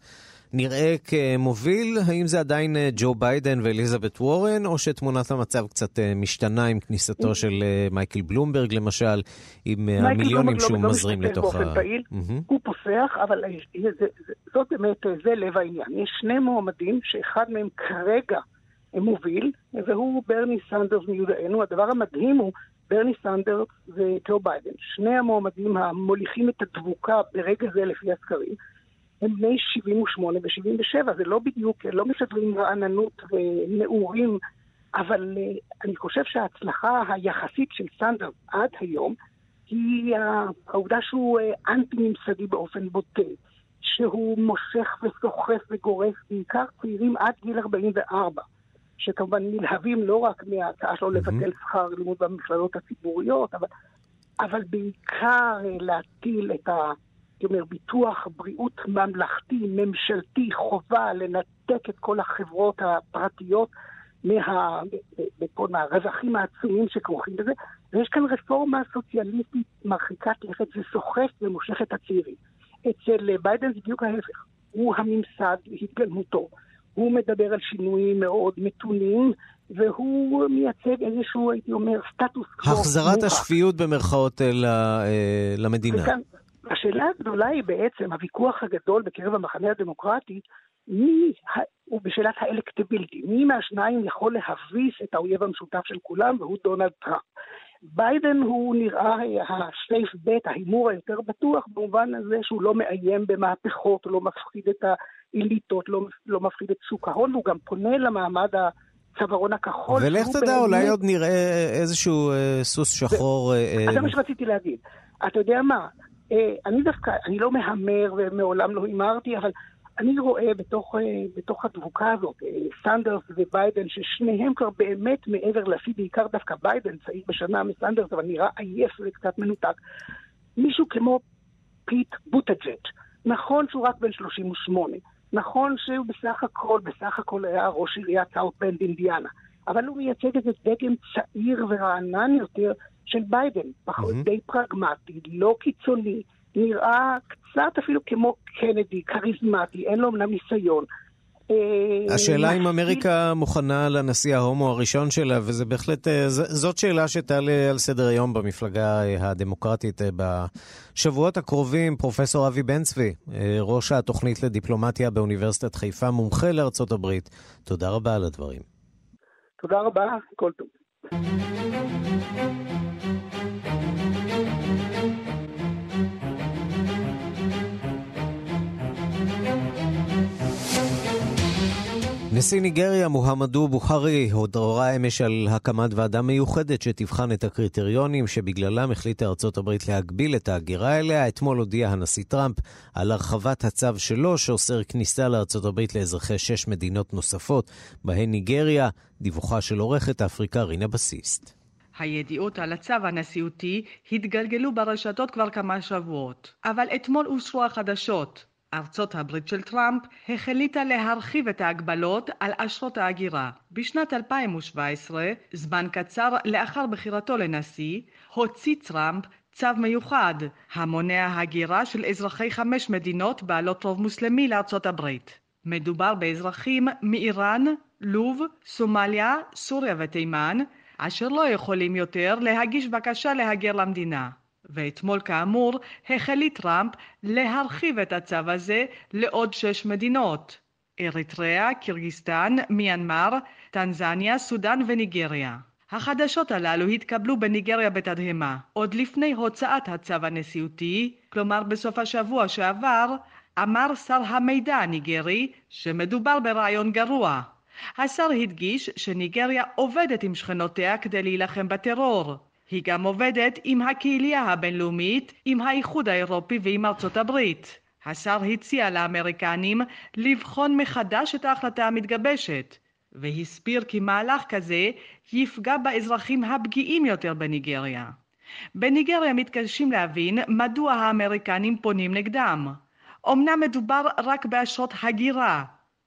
Speaker 2: נראה כמוביל, האם זה עדיין אה, ג'ו ביידן ואליזבת וורן, או שתמונת המצב קצת אה, משתנה עם כניסתו. של אה, מייקל בלומברג למשל, עם המיליונים שהוא לא מזרים לתוך ה...
Speaker 15: מייקל בלומברג לא משתתף באופן פעיל, הוא פוסח, אבל זאת באמת, זה לב העניין. יש שני מועמדים שאחד מהם כרגע מוביל, והוא ברני סנדרס מיודענו. הדבר המדהים הוא ברני סנדרס וג'ו ביידן, שני המועמדים המוליכים את הדבוקה ברגע זה לפי הסקרים, הם בני 78 ו-77, זה לא בדיוק, לא משדרים רעננות ונעורים, אבל uh, אני חושב שההצלחה היחסית של סנדרס עד היום היא העובדה שהוא uh, אנטי-ממסדי באופן בוטה, שהוא מושך וסוחף וגורף בעיקר צעירים עד גיל 44. שכמובן נלהבים לא רק מההצעה שלו לבטל שכר לימוד במכללות הציבוריות, אבל, אבל בעיקר אה, להטיל את ה... הייתי אומר, ביטוח בריאות ממלכתי, ממשלתי, חובה לנתק את כל החברות הפרטיות מה, מהרווחים העצומים שכרוכים בזה, ויש כאן רפורמה סוציאליסטית מרחיקת לכת וסוחפת ומושכת את הצעירים. אצל ביידן זה בדיוק ההפך, הוא הממסד להתגלמותו. הוא מדבר על שינויים מאוד מתונים, והוא מייצג איזשהו, הייתי אומר, סטטוס
Speaker 2: קוו. החזרת השפיות במרכאות אה, למדינה. וכאן,
Speaker 15: השאלה הגדולה היא בעצם, הוויכוח הגדול בקרב המחנה הדמוקרטי, מי הוא בשאלת ה electability, מי מהשניים יכול להביס את האויב המשותף של כולם, והוא דונלד טראמפ. ביידן הוא נראה ה safe bet, ההימור היותר בטוח, במובן הזה שהוא לא מאיים במהפכות, לא מפחיד את האליטות, לא, לא מפחיד את שוק ההון, והוא גם פונה למעמד הצווארון הכחול.
Speaker 2: ולך תדע, באמת... אולי עוד נראה איזשהו אה, סוס שחור.
Speaker 15: אה, זה מה שרציתי להגיד. אתה יודע מה, אה, אני דווקא, אני לא מהמר ומעולם לא הימרתי, אבל אני רואה בתוך, אה, בתוך הדבוקה הזאת, אה, סנדרס וביידן, ששניהם כבר באמת מעבר לשיא, בעיקר דווקא ביידן, צעיר בשנה מסנדרס, אבל נראה עייף וקצת מנותק. מישהו כמו פיט בוטג'ג', נכון שהוא רק בן 38, נכון שהוא בסך הכל, בסך הכל היה ראש עיריית סאות' בנד אינדיאנה, אבל הוא מייצג איזה דגם צעיר ורענן יותר של ביידן, mm-hmm. די פרגמטי, לא קיצוני, נראה קצת אפילו כמו קנדי, כריזמטי, אין לו אמנם ניסיון.
Speaker 2: אה, השאלה אם אמריקה מוכנה לנשיא ההומו הראשון שלה, וזה בהחלט, אה, זאת שאלה שתעלה על סדר היום במפלגה אה, הדמוקרטית בשבועות הקרובים. פרופסור אבי בן צבי, ראש התוכנית לדיפלומטיה באוניברסיטת חיפה, מומחה לארצות הברית, תודה רבה על הדברים.
Speaker 15: תודה רבה, כל טוב.
Speaker 2: נשיא ניגריה, מוחמדו בוכרי, הורה אמש על הקמת ועדה מיוחדת שתבחן את הקריטריונים שבגללם החליטה ארצות הברית להגביל את ההגירה אליה. אתמול הודיע הנשיא טראמפ על הרחבת הצו שלו, שאוסר כניסה לארצות הברית לאזרחי שש מדינות נוספות, בהן ניגריה. דיווחה של עורכת אפריקה רינה בסיסט.
Speaker 16: הידיעות על הצו הנשיאותי התגלגלו ברשתות כבר כמה שבועות, אבל אתמול אושרו החדשות. ארצות הברית של טראמפ החליטה להרחיב את ההגבלות על אשרות ההגירה. בשנת 2017, זמן קצר לאחר בחירתו לנשיא, הוציא טראמפ צו מיוחד המונע הגירה של אזרחי חמש מדינות בעלות רוב מוסלמי לארצות הברית. מדובר באזרחים מאיראן, לוב, סומליה, סוריה ותימן, אשר לא יכולים יותר להגיש בקשה להגר למדינה. ואתמול כאמור החליט טראמפ להרחיב את הצו הזה לעוד שש מדינות אריתריאה, קירגיסטן, מיינמר, טנזניה, סודאן וניגריה. החדשות הללו התקבלו בניגריה בתדהמה. עוד לפני הוצאת הצו הנשיאותי, כלומר בסוף השבוע שעבר, אמר שר המידע הניגרי שמדובר ברעיון גרוע. השר הדגיש שניגריה עובדת עם שכנותיה כדי להילחם בטרור. היא גם עובדת עם הקהילייה הבינלאומית, עם האיחוד האירופי ועם ארצות הברית. השר הציע לאמריקנים לבחון מחדש את ההחלטה המתגבשת, והסביר כי מהלך כזה יפגע באזרחים הפגיעים יותר בניגריה. בניגריה מתקשים להבין מדוע האמריקנים פונים נגדם. אמנם מדובר רק באשרות הגירה,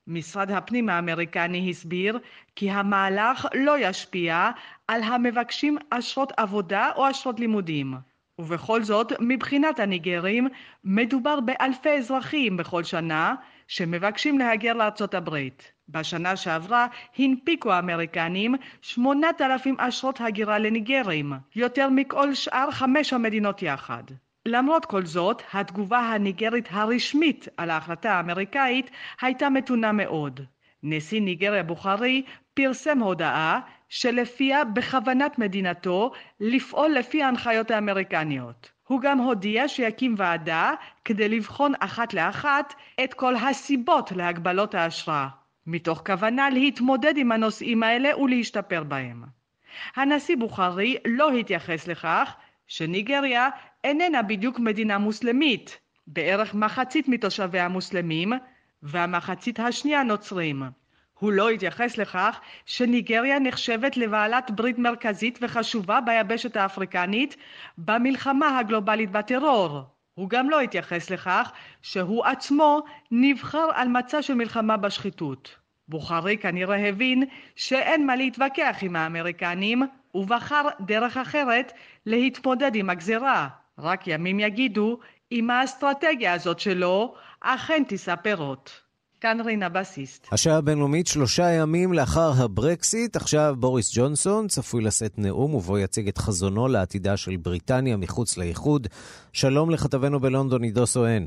Speaker 16: משרד הפנים האמריקני הסביר כי המהלך לא ישפיע על המבקשים אשרות עבודה או אשרות לימודים. ובכל זאת, מבחינת הניגרים, מדובר באלפי אזרחים בכל שנה שמבקשים להגר לארצות הברית. בשנה שעברה הנפיקו האמריקנים 8,000 אשרות הגירה לניגרים, יותר מכל שאר חמש המדינות יחד. למרות כל זאת, התגובה הניגרית הרשמית על ההחלטה האמריקאית הייתה מתונה מאוד. נשיא ניגריה בוכרי פרסם הודעה שלפיה בכוונת מדינתו לפעול לפי ההנחיות האמריקניות. הוא גם הודיע שיקים ועדה כדי לבחון אחת לאחת את כל הסיבות להגבלות האשרה, מתוך כוונה להתמודד עם הנושאים האלה ולהשתפר בהם. הנשיא בוכרי לא התייחס לכך שניגריה איננה בדיוק מדינה מוסלמית, בערך מחצית מתושביה מוסלמים והמחצית השנייה נוצרים. הוא לא התייחס לכך שניגריה נחשבת לבעלת ברית מרכזית וחשובה ביבשת האפריקנית במלחמה הגלובלית בטרור. הוא גם לא התייחס לכך שהוא עצמו נבחר על מצע של מלחמה בשחיתות. בוכרי כנראה הבין שאין מה להתווכח עם האמריקנים ובחר דרך אחרת להתמודד עם הגזרה. רק ימים יגידו אם האסטרטגיה הזאת שלו אכן תישא פירות. כאן רינה בסיסט.
Speaker 2: השעה הבינלאומית שלושה ימים לאחר הברקסיט, עכשיו בוריס ג'ונסון צפוי לשאת נאום ובו יציג את חזונו לעתידה של בריטניה מחוץ לאיחוד. שלום לכתבנו בלונדון, עידו סואן.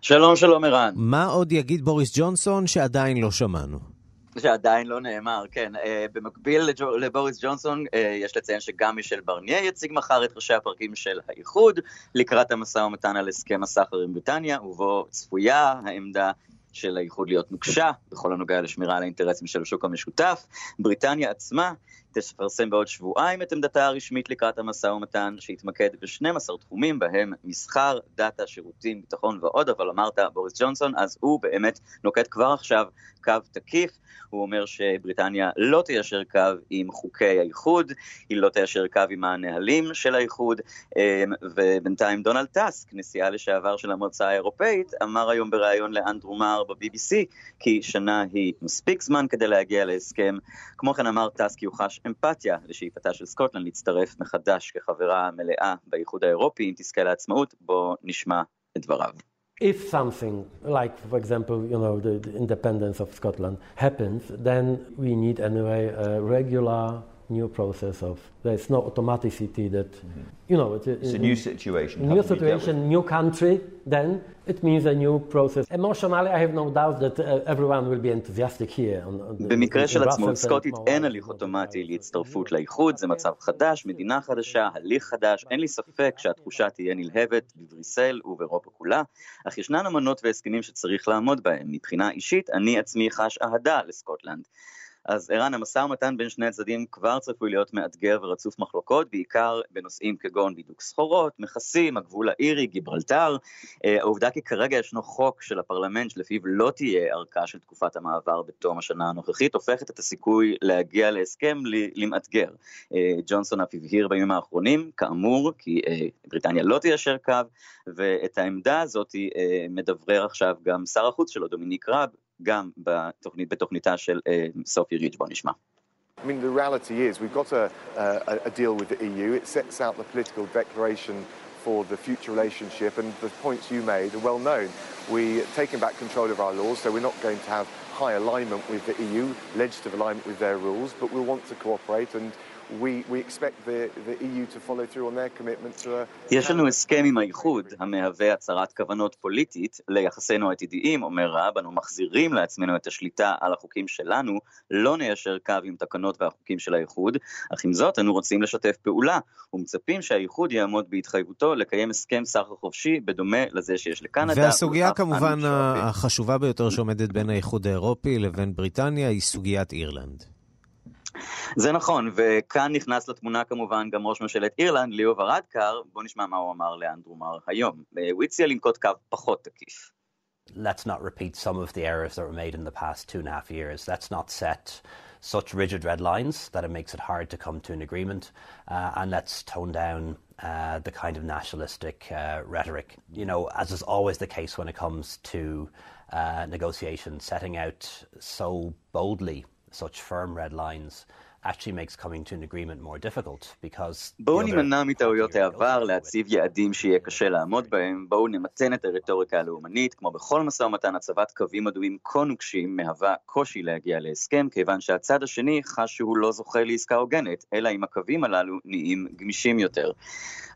Speaker 17: שלום, שלום ערן.
Speaker 2: מה עוד יגיד בוריס ג'ונסון שעדיין לא שמענו?
Speaker 17: שעדיין לא נאמר, כן. Uh, במקביל לבוריס ג'ונסון, uh, יש לציין שגם מישל ברניה יציג מחר את ראשי הפרקים של האיחוד, לקראת המשא ומתן על הסכם הסחר עם בריטניה, ובו צפויה העמדה של האיחוד להיות נוקשה, בכל הנוגע לשמירה על האינטרסים של השוק המשותף. בריטניה עצמה תפרסם בעוד שבועיים את עמדתה הרשמית לקראת המשא ומתן, שיתמקד ב-12 תחומים, בהם מסחר, דאטה, שירותים, ביטחון ועוד, אבל אמרת בוריס ג'ונסון, אז הוא באמת נוקט כבר עכשיו קו תקיף. הוא אומר שבריטניה לא תיישר קו עם חוקי האיחוד, היא לא תיישר קו עם הנהלים של האיחוד, אמ, ובינתיים דונלד טאסק, נשיאה לשעבר של המועצה האירופאית, אמר היום בריאיון לאנדרו מר ב-BBC כי שנה היא מספיק זמן כדי להגיע להסכם. כמו כן אמר טאסק יוחש אמפתיה לשאיפתה של סקוטלנד להצטרף מחדש כחברה מלאה באיחוד האירופי, אם תזכה לעצמאות, בואו נשמע את דבריו.
Speaker 18: if something like, for example, you know, the, independence of Scotland happens, then we need anyway a regular new process of there's no automaticity that you know it's a,
Speaker 19: It's a new situation.
Speaker 18: new situation, new country. Then it means a new process. Emotionally, I have no doubt that uh, everyone will be enthusiastic here. On, on the,
Speaker 17: במקרה
Speaker 18: in
Speaker 17: של עצמאות
Speaker 18: and
Speaker 17: סקוטית. אין הליך אוטומטי להצטרפות לאיחוד, זה מצב חדש, מדינה חדשה, הליך חדש, אין לי ספק שהתחושה תהיה נלהבת בבריסל ובאירופה כולה, אך ישנן אמנות והסכמים שצריך לעמוד בהם. מבחינה אישית, אני עצמי חש אהדה לסקוטלנד. אז ערן, המשא ומתן בין שני הצדדים כבר צפוי להיות מאתגר ורצוף מחלוקות, בעיקר בנושאים כגון בידוק סחורות, מכסים, הגבול האירי, גיברלטר. אה, העובדה כי כרגע ישנו חוק של הפרלמנט שלפיו לא תהיה ארכה של תקופת המעבר בתום השנה הנוכחית, הופכת את הסיכוי להגיע להסכם למאתגר. אה, ג'ונסון אף הבהיר בימים האחרונים, כאמור, כי אה, בריטניה לא תיישר קו, ואת העמדה הזאת מדברר עכשיו גם שר החוץ שלו, דומיניק רב, גם בתוכנית, בתוכניתה של אה, סופי ריץ', בוא נשמע.
Speaker 20: I mean, the reality is we've got a, a, a deal with the EU. It sets out the political declaration for the future relationship, and the points you made are well known. We're taking back control of our laws, so we're not going to have high alignment with the EU, legislative alignment with their rules, but we'll want to cooperate, and we, we expect the, the EU to follow through on their commitment to a
Speaker 17: יש לנו הסכם עם האיחוד המהווה הצהרת כוונות פוליטית ליחסינו העתידיים, אומר רב, אנו מחזירים לעצמנו את השליטה על החוקים שלנו, לא ניישר קו עם תקנות והחוקים של האיחוד, אך עם זאת אנו רוצים לשתף פעולה ומצפים שהאיחוד יעמוד בהתחייבותו לקיים הסכם סחר חופשי בדומה לזה שיש לקנדה.
Speaker 2: והסוגיה כמובן. החשובה ביותר שעומדת בין האיחוד האירופי לבין בריטניה היא סוגיית אירלנד.
Speaker 17: זה נכון, וכאן נכנס לתמונה כמובן גם ראש ממשלת אירלנד, ליאו ורדקר, בוא נשמע מה הוא אמר לאנדרו מר היום. הוא הציע לנקוט קו פחות תקיף.
Speaker 21: let's not repeat some of the errors that were made in the past two and a half years. Let's not set such rigid red lines that it makes it hard to come to an agreement, uh, and let's tone down uh, the kind of nationalistic uh, rhetoric. You know, as is always the case when it comes to uh, negotiations, setting out so boldly such firm red lines actually makes coming to an agreement more difficult because the
Speaker 17: בואו נימנע מטעויות העבר, להציב יעדים שיהיה קשה לעמוד בהם, בואו נמתן את הרטוריקה הלאומנית, כמו בכל משא ומתן הצבת קווים אדומים כה נוקשים מהווה קושי להגיע להסכם, כיוון שהצד השני חש שהוא לא זוכה לעסקה הוגנת, אלא אם הקווים הללו נהיים גמישים יותר.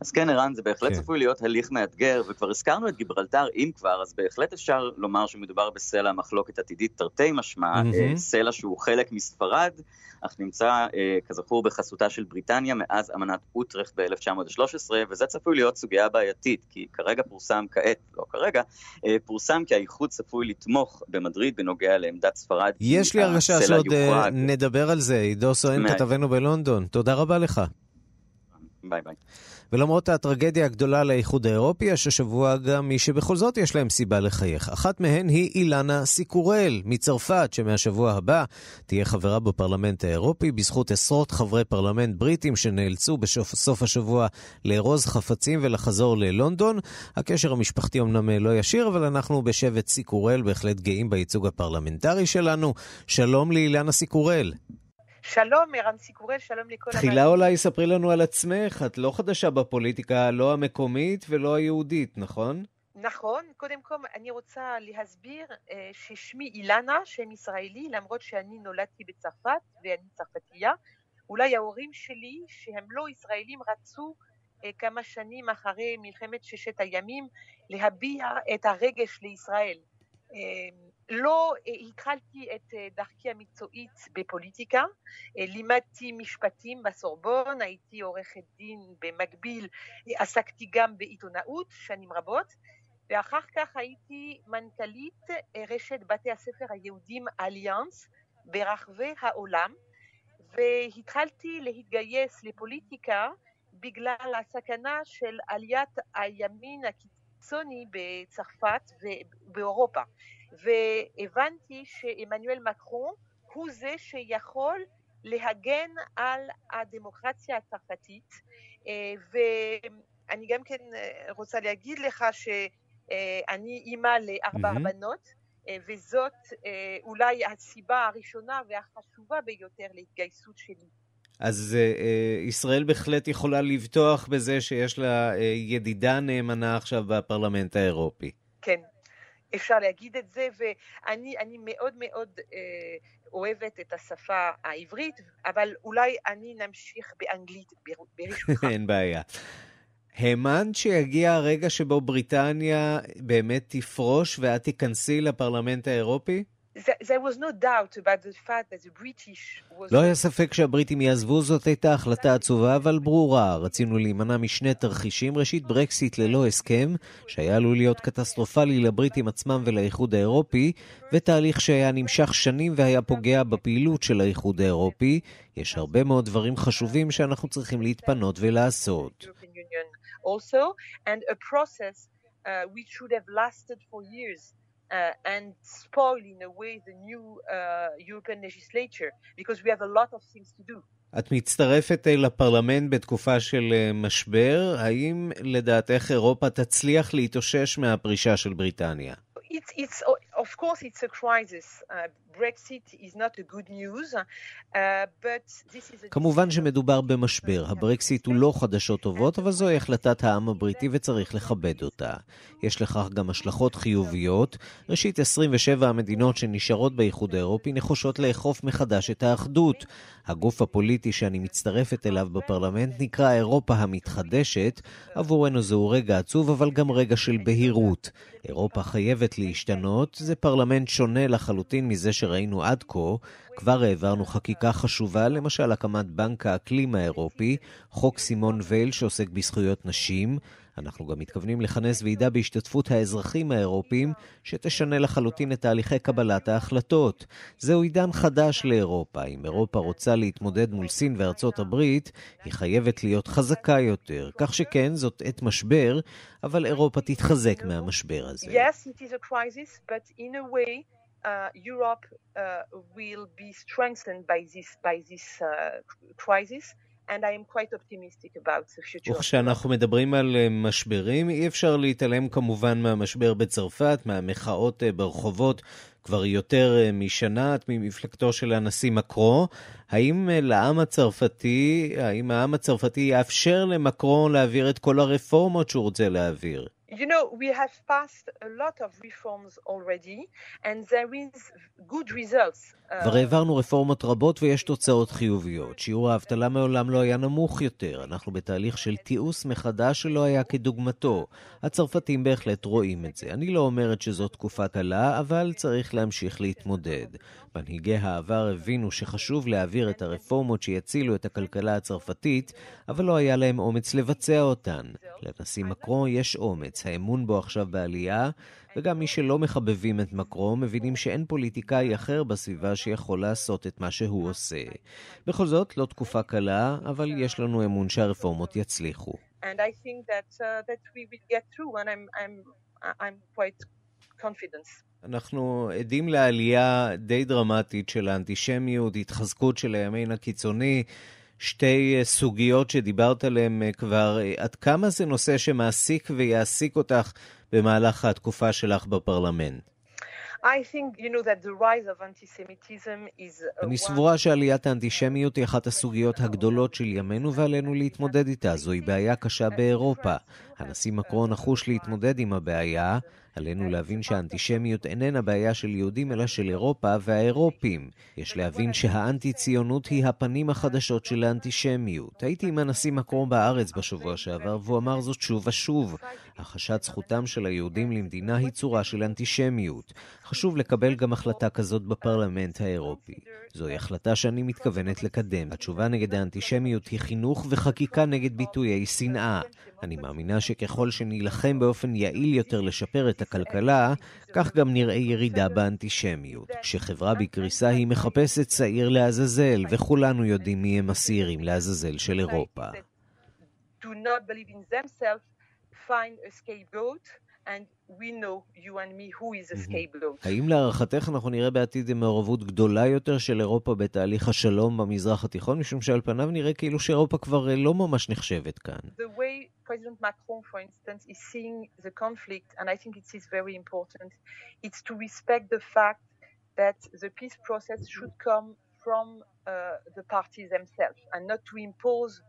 Speaker 17: אז כן, ערן, זה בהחלט צפוי להיות הליך מאתגר, וכבר הזכרנו את גיברלטר, אם כבר, אז בהחלט אפשר לומר שמדובר בסלע מחלוקת עתידית תרתי משמע. אה, סלע שהוא חלק מספרד, אך נמצא, כזכור, בחסותה של בריטניה מאז אמנת אוטרכט ב-1913, וזה צפוי להיות סוגיה בעייתית, כי כרגע פורסם כעת, לא כרגע, אה, פורסם כי האיחוד צפוי לתמוך במדריד בנוגע לעמדת ספרד.
Speaker 2: יש לי הרגשה שעוד אה,
Speaker 17: יוחרג.
Speaker 2: נדבר על זה. עידו סואן. כתבנו בלונדון. תודה רבה לך.
Speaker 17: ביי ביי.
Speaker 2: ולמרות הטרגדיה הגדולה לאיחוד האירופי, יש השבוע גם מי שבכל זאת יש להם סיבה לחייך. אחת מהן היא אילנה סיקורל מצרפת, שמהשבוע הבא תהיה חברה בפרלמנט האירופי, בזכות עשרות חברי פרלמנט בריטים שנאלצו בסוף השבוע לארוז חפצים ולחזור ללונדון. הקשר המשפחתי אמנם לא ישיר, אבל אנחנו בשבט סיקורל בהחלט גאים בייצוג הפרלמנטרי שלנו. שלום לאילנה סיקורל.
Speaker 4: שלום, ערן סיקורל, שלום לכל
Speaker 2: תחילה אולי ספרי לנו על עצמך, את לא חדשה בפוליטיקה, לא המקומית ולא היהודית, נכון?
Speaker 4: נכון, קודם כל אני רוצה להסביר אה, ששמי אילנה, שם ישראלי, למרות שאני נולדתי בצרפת ואני צרפתייה. אולי ההורים שלי, שהם לא ישראלים, רצו אה, כמה שנים אחרי מלחמת ששת הימים להביע את הרגש לישראל. אה, לא אה, התחלתי את אה, דרכי המקצועית בפוליטיקה, אה, לימדתי משפטים בסורבון, הייתי עורכת דין במקביל, אה, עסקתי גם בעיתונאות שנים רבות, ואחר כך הייתי מנכ"לית אה, רשת בתי הספר היהודים אליאנס ברחבי העולם, והתחלתי להתגייס לפוליטיקה בגלל הסכנה של עליית הימין הקיצוני בצרפת ובאירופה. והבנתי שעמנואל מקרון הוא זה שיכול להגן על הדמוקרטיה הצרפתית, אה, ואני גם כן אה, רוצה להגיד לך שאני אימא לארבע
Speaker 2: מהמם.
Speaker 4: בנות, אה, וזאת אה, אולי הסיבה הראשונה והחשובה ביותר להתגייסות שלי.
Speaker 2: אז אה, אה, ישראל בהחלט יכולה לבטוח בזה שיש לה אה, ידידה נאמנה עכשיו בפרלמנט האירופי.
Speaker 4: כן. אפשר להגיד את זה, ואני מאוד מאוד אה, אוהבת את השפה העברית, אבל אולי אני נמשיך באנגלית ברשותך.
Speaker 2: אין בעיה. האמנת שיגיע הרגע שבו בריטניה באמת תפרוש ואת תיכנסי לפרלמנט האירופי? לא היה ספק שהבריטים יעזבו, זאת הייתה החלטה עצובה אבל ברורה. רצינו להימנע משני תרחישים. ראשית, ברקסיט ללא הסכם, שהיה עלול להיות קטסטרופלי לבריטים עצמם ולאיחוד האירופי, ותהליך שהיה נמשך שנים והיה פוגע בפעילות של האיחוד האירופי. יש הרבה מאוד דברים חשובים שאנחנו צריכים להתפנות ולעשות. also, and a process uh, which should have lasted for years. Uh, and spoil in a way the new uh, European legislature because we have a lot of things to do. את מצטרפת לפרלמנט בתקופה של משבר, האם לדעתך אירופה תצליח להתאושש מהפרישה של בריטניה? It's, it's, of course it's a crisis. Uh, Brexit is not a good news, uh, but this is a... כמובן שמדובר במשבר. הברקסיט הוא לא חדשות טובות, אבל זוהי החלטת העם הבריטי וצריך לכבד אותה. יש לכך גם השלכות חיוביות. ראשית, 27 המדינות שנשארות באיחוד האירופי נחושות לאכוף מחדש את האחדות. הגוף הפוליטי שאני מצטרפת אליו בפרלמנט נקרא אירופה המתחדשת. עבורנו זהו רגע עצוב, אבל גם רגע של בהירות. אירופה חייבת להשתנות, זה פרלמנט שונה לחלוטין מזה שראינו עד כה. כבר העברנו חקיקה חשובה, למשל הקמת בנק האקלים האירופי, חוק סימון וייל שעוסק בזכויות נשים. אנחנו גם מתכוונים לכנס ועידה בהשתתפות האזרחים האירופים, שתשנה לחלוטין את תהליכי קבלת ההחלטות. זהו עידן חדש לאירופה. אם אירופה רוצה להתמודד מול סין וארצות הברית, היא חייבת להיות חזקה יותר. כך שכן, זאת עת משבר, אבל אירופה תתחזק מהמשבר הזה. Yes, it is a crisis. Uh, uh, will be strengthened by this, by this uh, crisis. וכשאנחנו מדברים על משברים, אי אפשר להתעלם כמובן מהמשבר בצרפת, מהמחאות ברחובות כבר יותר משנה, את ממפלגתו של הנשיא מקרו. האם לעם הצרפתי, האם העם הצרפתי יאפשר למקרו להעביר את כל הרפורמות שהוא רוצה להעביר? You know, we have passed a lot of reforms already, and there is good results. כבר העברנו רפורמות רבות ויש תוצאות חיוביות. שיעור האבטלה מעולם לא היה נמוך יותר. אנחנו בתהליך של תיעוש מחדש שלא היה כדוגמתו. הצרפתים בהחלט רואים את זה. אני לא אומרת שזו תקופה קלה, אבל צריך להמשיך להתמודד. מנהיגי העבר הבינו שחשוב להעביר את הרפורמות שיצילו את הכלכלה הצרפתית, אבל לא היה להם אומץ לבצע אותן. לנשיא מקרון יש אומץ, האמון בו עכשיו בעלייה, וגם מי שלא מחבבים את מקרו מבינים שאין פוליטיקאי אחר בסביבה שיכול לעשות את מה שהוא עושה. בכל זאת, לא תקופה קלה, אבל יש לנו אמון שהרפורמות יצליחו. And I think that, uh, that we will get. אנחנו עדים לעלייה די דרמטית של האנטישמיות, התחזקות של הימין הקיצוני. שתי סוגיות שדיברת עליהן כבר. עד כמה זה נושא שמעסיק ויעסיק אותך במהלך התקופה שלך בפרלמנט? אני סבורה שעליית האנטישמיות היא אחת הסוגיות הגדולות של ימינו ועלינו להתמודד איתה. זוהי בעיה קשה באירופה. הנשיא מקרון נחוש להתמודד עם הבעיה. עלינו להבין שהאנטישמיות איננה בעיה של יהודים אלא של אירופה והאירופים. יש להבין שהאנטי-ציונות היא הפנים החדשות של האנטישמיות. הייתי עם הנשיא מקרון בארץ בשבוע שעבר והוא אמר זאת שוב ושוב. הכחשת זכותם של היהודים למדינה היא צורה של אנטישמיות. חשוב לקבל גם החלטה כזאת בפרלמנט האירופי. זוהי החלטה שאני מתכוונת לקדם. התשובה נגד האנטישמיות היא חינוך וחקיקה נגד ביטויי שנאה. אני מאמינה שככל שנילחם באופן יעיל יותר לשפר את הכלכלה, כך גם נראה ירידה באנטישמיות. כשחברה בקריסה היא מחפשת שעיר לעזאזל, וכולנו יודעים מי הם השעירים לעזאזל של אירופה. and we know, you and me, who is a scapegoat. האם להערכתך אנחנו נראה בעתיד מעורבות גדולה יותר של אירופה בתהליך השלום במזרח התיכון, משום שעל פניו נראה כאילו שאירופה כבר לא ממש נחשבת כאן. The way President Macron, for instance, is seeing the conflict, and I think it is very important, it's to respect the fact that the peace process should come from uh, the parties themselves and not to impose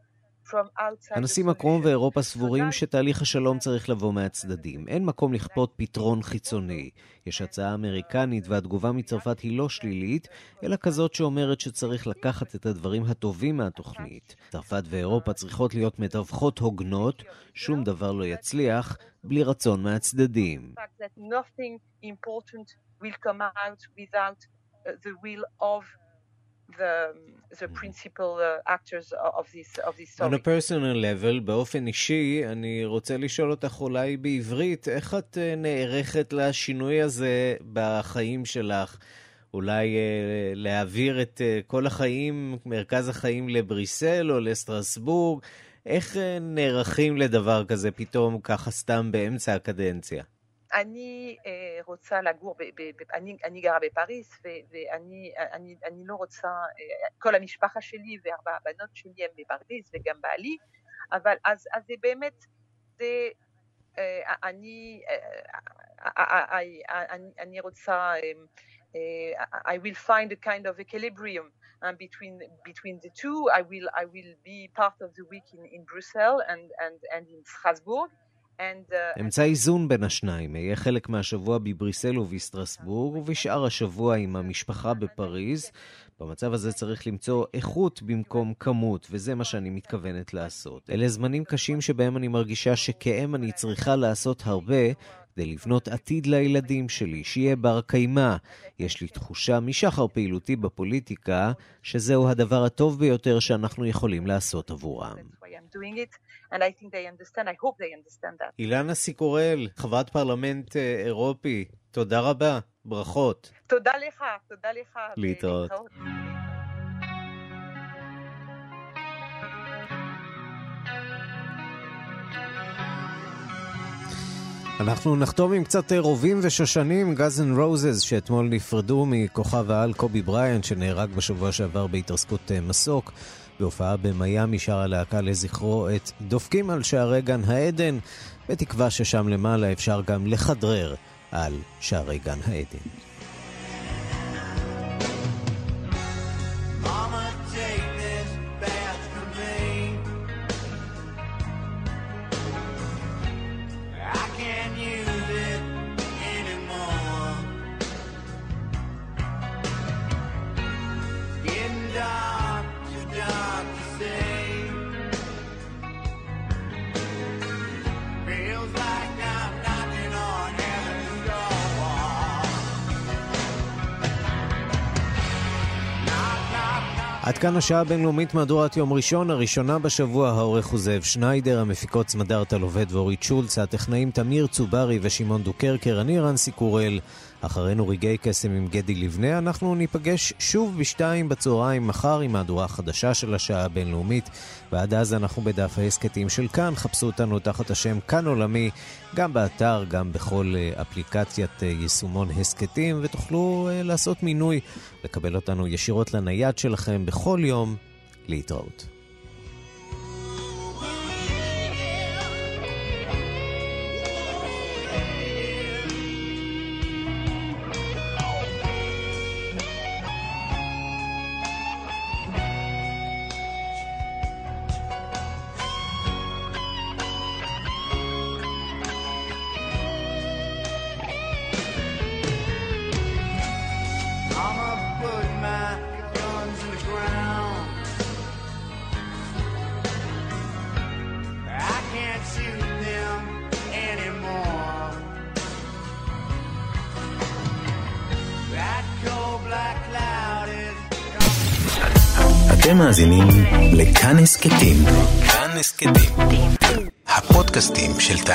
Speaker 2: הנשיא מקרון ואירופה סבורים שתהליך השלום צריך לבוא מהצדדים. אין מקום לכפות פתרון חיצוני. יש הצעה אמריקנית והתגובה מצרפת היא לא שלילית, אלא כזאת שאומרת שצריך לקחת את הדברים הטובים מהתוכנית. צרפת ואירופה צריכות להיות מתווכות הוגנות, שום דבר לא יצליח בלי רצון מהצדדים.
Speaker 4: the will of the, the principal actors of this, of this story.
Speaker 2: On a personal level, באופן אישי, אני רוצה לשאול אותך אולי בעברית, איך את נערכת לשינוי הזה בחיים שלך? אולי uh, להעביר את uh, כל החיים, מרכז החיים לבריסל או לסטרסבורג? איך uh, נערכים לדבר כזה פתאום ככה סתם באמצע הקדנציה?
Speaker 4: אני אה, רוצה לגור, אני, אני גרה בפריז ו, ואני אני, אני לא רוצה, אה, כל המשפחה שלי וארבע הבנות שלי הם בפריז וגם בעלי, אבל אז, אז זה באמת, זה, אה, אני, אני, רוצה, I will find a kind of equilibrium um, between between the two. I will I will be part of the week in, in Brussels and, and, and in Strasbourg.
Speaker 2: Uh, אמצע איזון בין השניים, אהיה חלק מהשבוע בבריסל ובסטרסבורג, ובשאר השבוע עם המשפחה בפריז. במצב הזה צריך למצוא איכות במקום כמות, וזה מה שאני מתכוונת לעשות. אלה זמנים קשים שבהם אני מרגישה שכאם אני צריכה לעשות הרבה כדי לבנות עתיד לילדים שלי, שיהיה בר קיימא. יש לי תחושה משחר פעילותי בפוליטיקה, שזהו הדבר הטוב ביותר שאנחנו יכולים לעשות עבורם. And I think they understand, I hope they understand that. אילנה סיקורל, חברת פרלמנט אירופי, תודה רבה, ברכות.
Speaker 4: תודה לך, תודה לך.
Speaker 2: להתראות. אנחנו נחתום עם קצת רובים ושושנים, Guns N' Roses, שאתמול נפרדו מכוכב העל קובי בריאנט, שנהרג בשבוע שעבר בהתרסקות מסוק. בהופעה במיאמי שרה הלהקה לזכרו את דופקים על שערי גן העדן, בתקווה ששם למעלה אפשר גם לכדרר על שערי גן העדן. עד כאן השעה הבינלאומית מהדורת יום ראשון, הראשונה בשבוע, העורך הוא זאב שניידר, המפיקות סמדארטה לובד ואורית שולץ, הטכנאים תמיר צוברי ושמעון דוקרקר, אני רנסי קורל. אחרינו רגעי קסם עם גדי לבנה, אנחנו ניפגש שוב בשתיים בצהריים מחר עם מהדורה חדשה של השעה הבינלאומית, ועד אז אנחנו בדף ההסכתים של כאן, חפשו אותנו תחת השם כאן עולמי, גם באתר, גם בכל אה, אפליקציית אה, יישומון הסכתים, ותוכלו אה, לעשות מינוי, לקבל אותנו ישירות לנייד שלכם בכל יום, להתראות.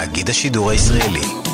Speaker 22: תאגיד השידור הישראלי.